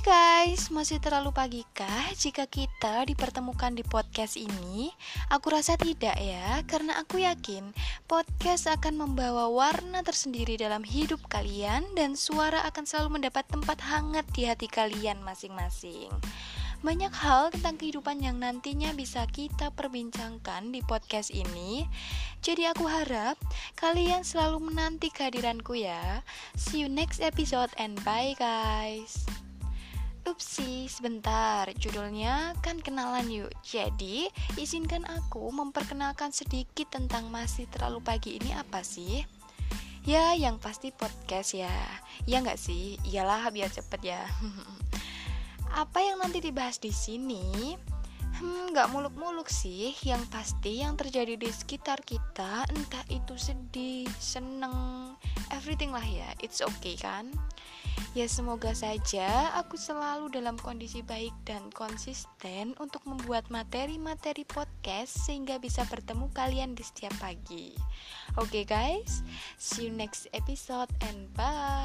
Guys, masih terlalu pagi kah jika kita dipertemukan di podcast ini? Aku rasa tidak ya, karena aku yakin podcast akan membawa warna tersendiri dalam hidup kalian dan suara akan selalu mendapat tempat hangat di hati kalian masing-masing. Banyak hal tentang kehidupan yang nantinya bisa kita perbincangkan di podcast ini. Jadi aku harap kalian selalu menanti kehadiranku ya. See you next episode and bye guys. Upsi, sebentar. Judulnya kan kenalan yuk. Jadi, izinkan aku memperkenalkan sedikit tentang masih terlalu pagi ini apa sih? Ya, yang pasti podcast ya. Ya nggak sih? Iyalah, biar cepet ya. apa yang nanti dibahas di sini? Hmm, nggak muluk-muluk sih. Yang pasti yang terjadi di sekitar kita, entah itu sedih, seneng, everything lah ya. It's okay kan? Ya semoga saja aku selalu dalam kondisi baik dan konsisten untuk membuat materi-materi podcast sehingga bisa bertemu kalian di setiap pagi. Oke okay guys, see you next episode and bye.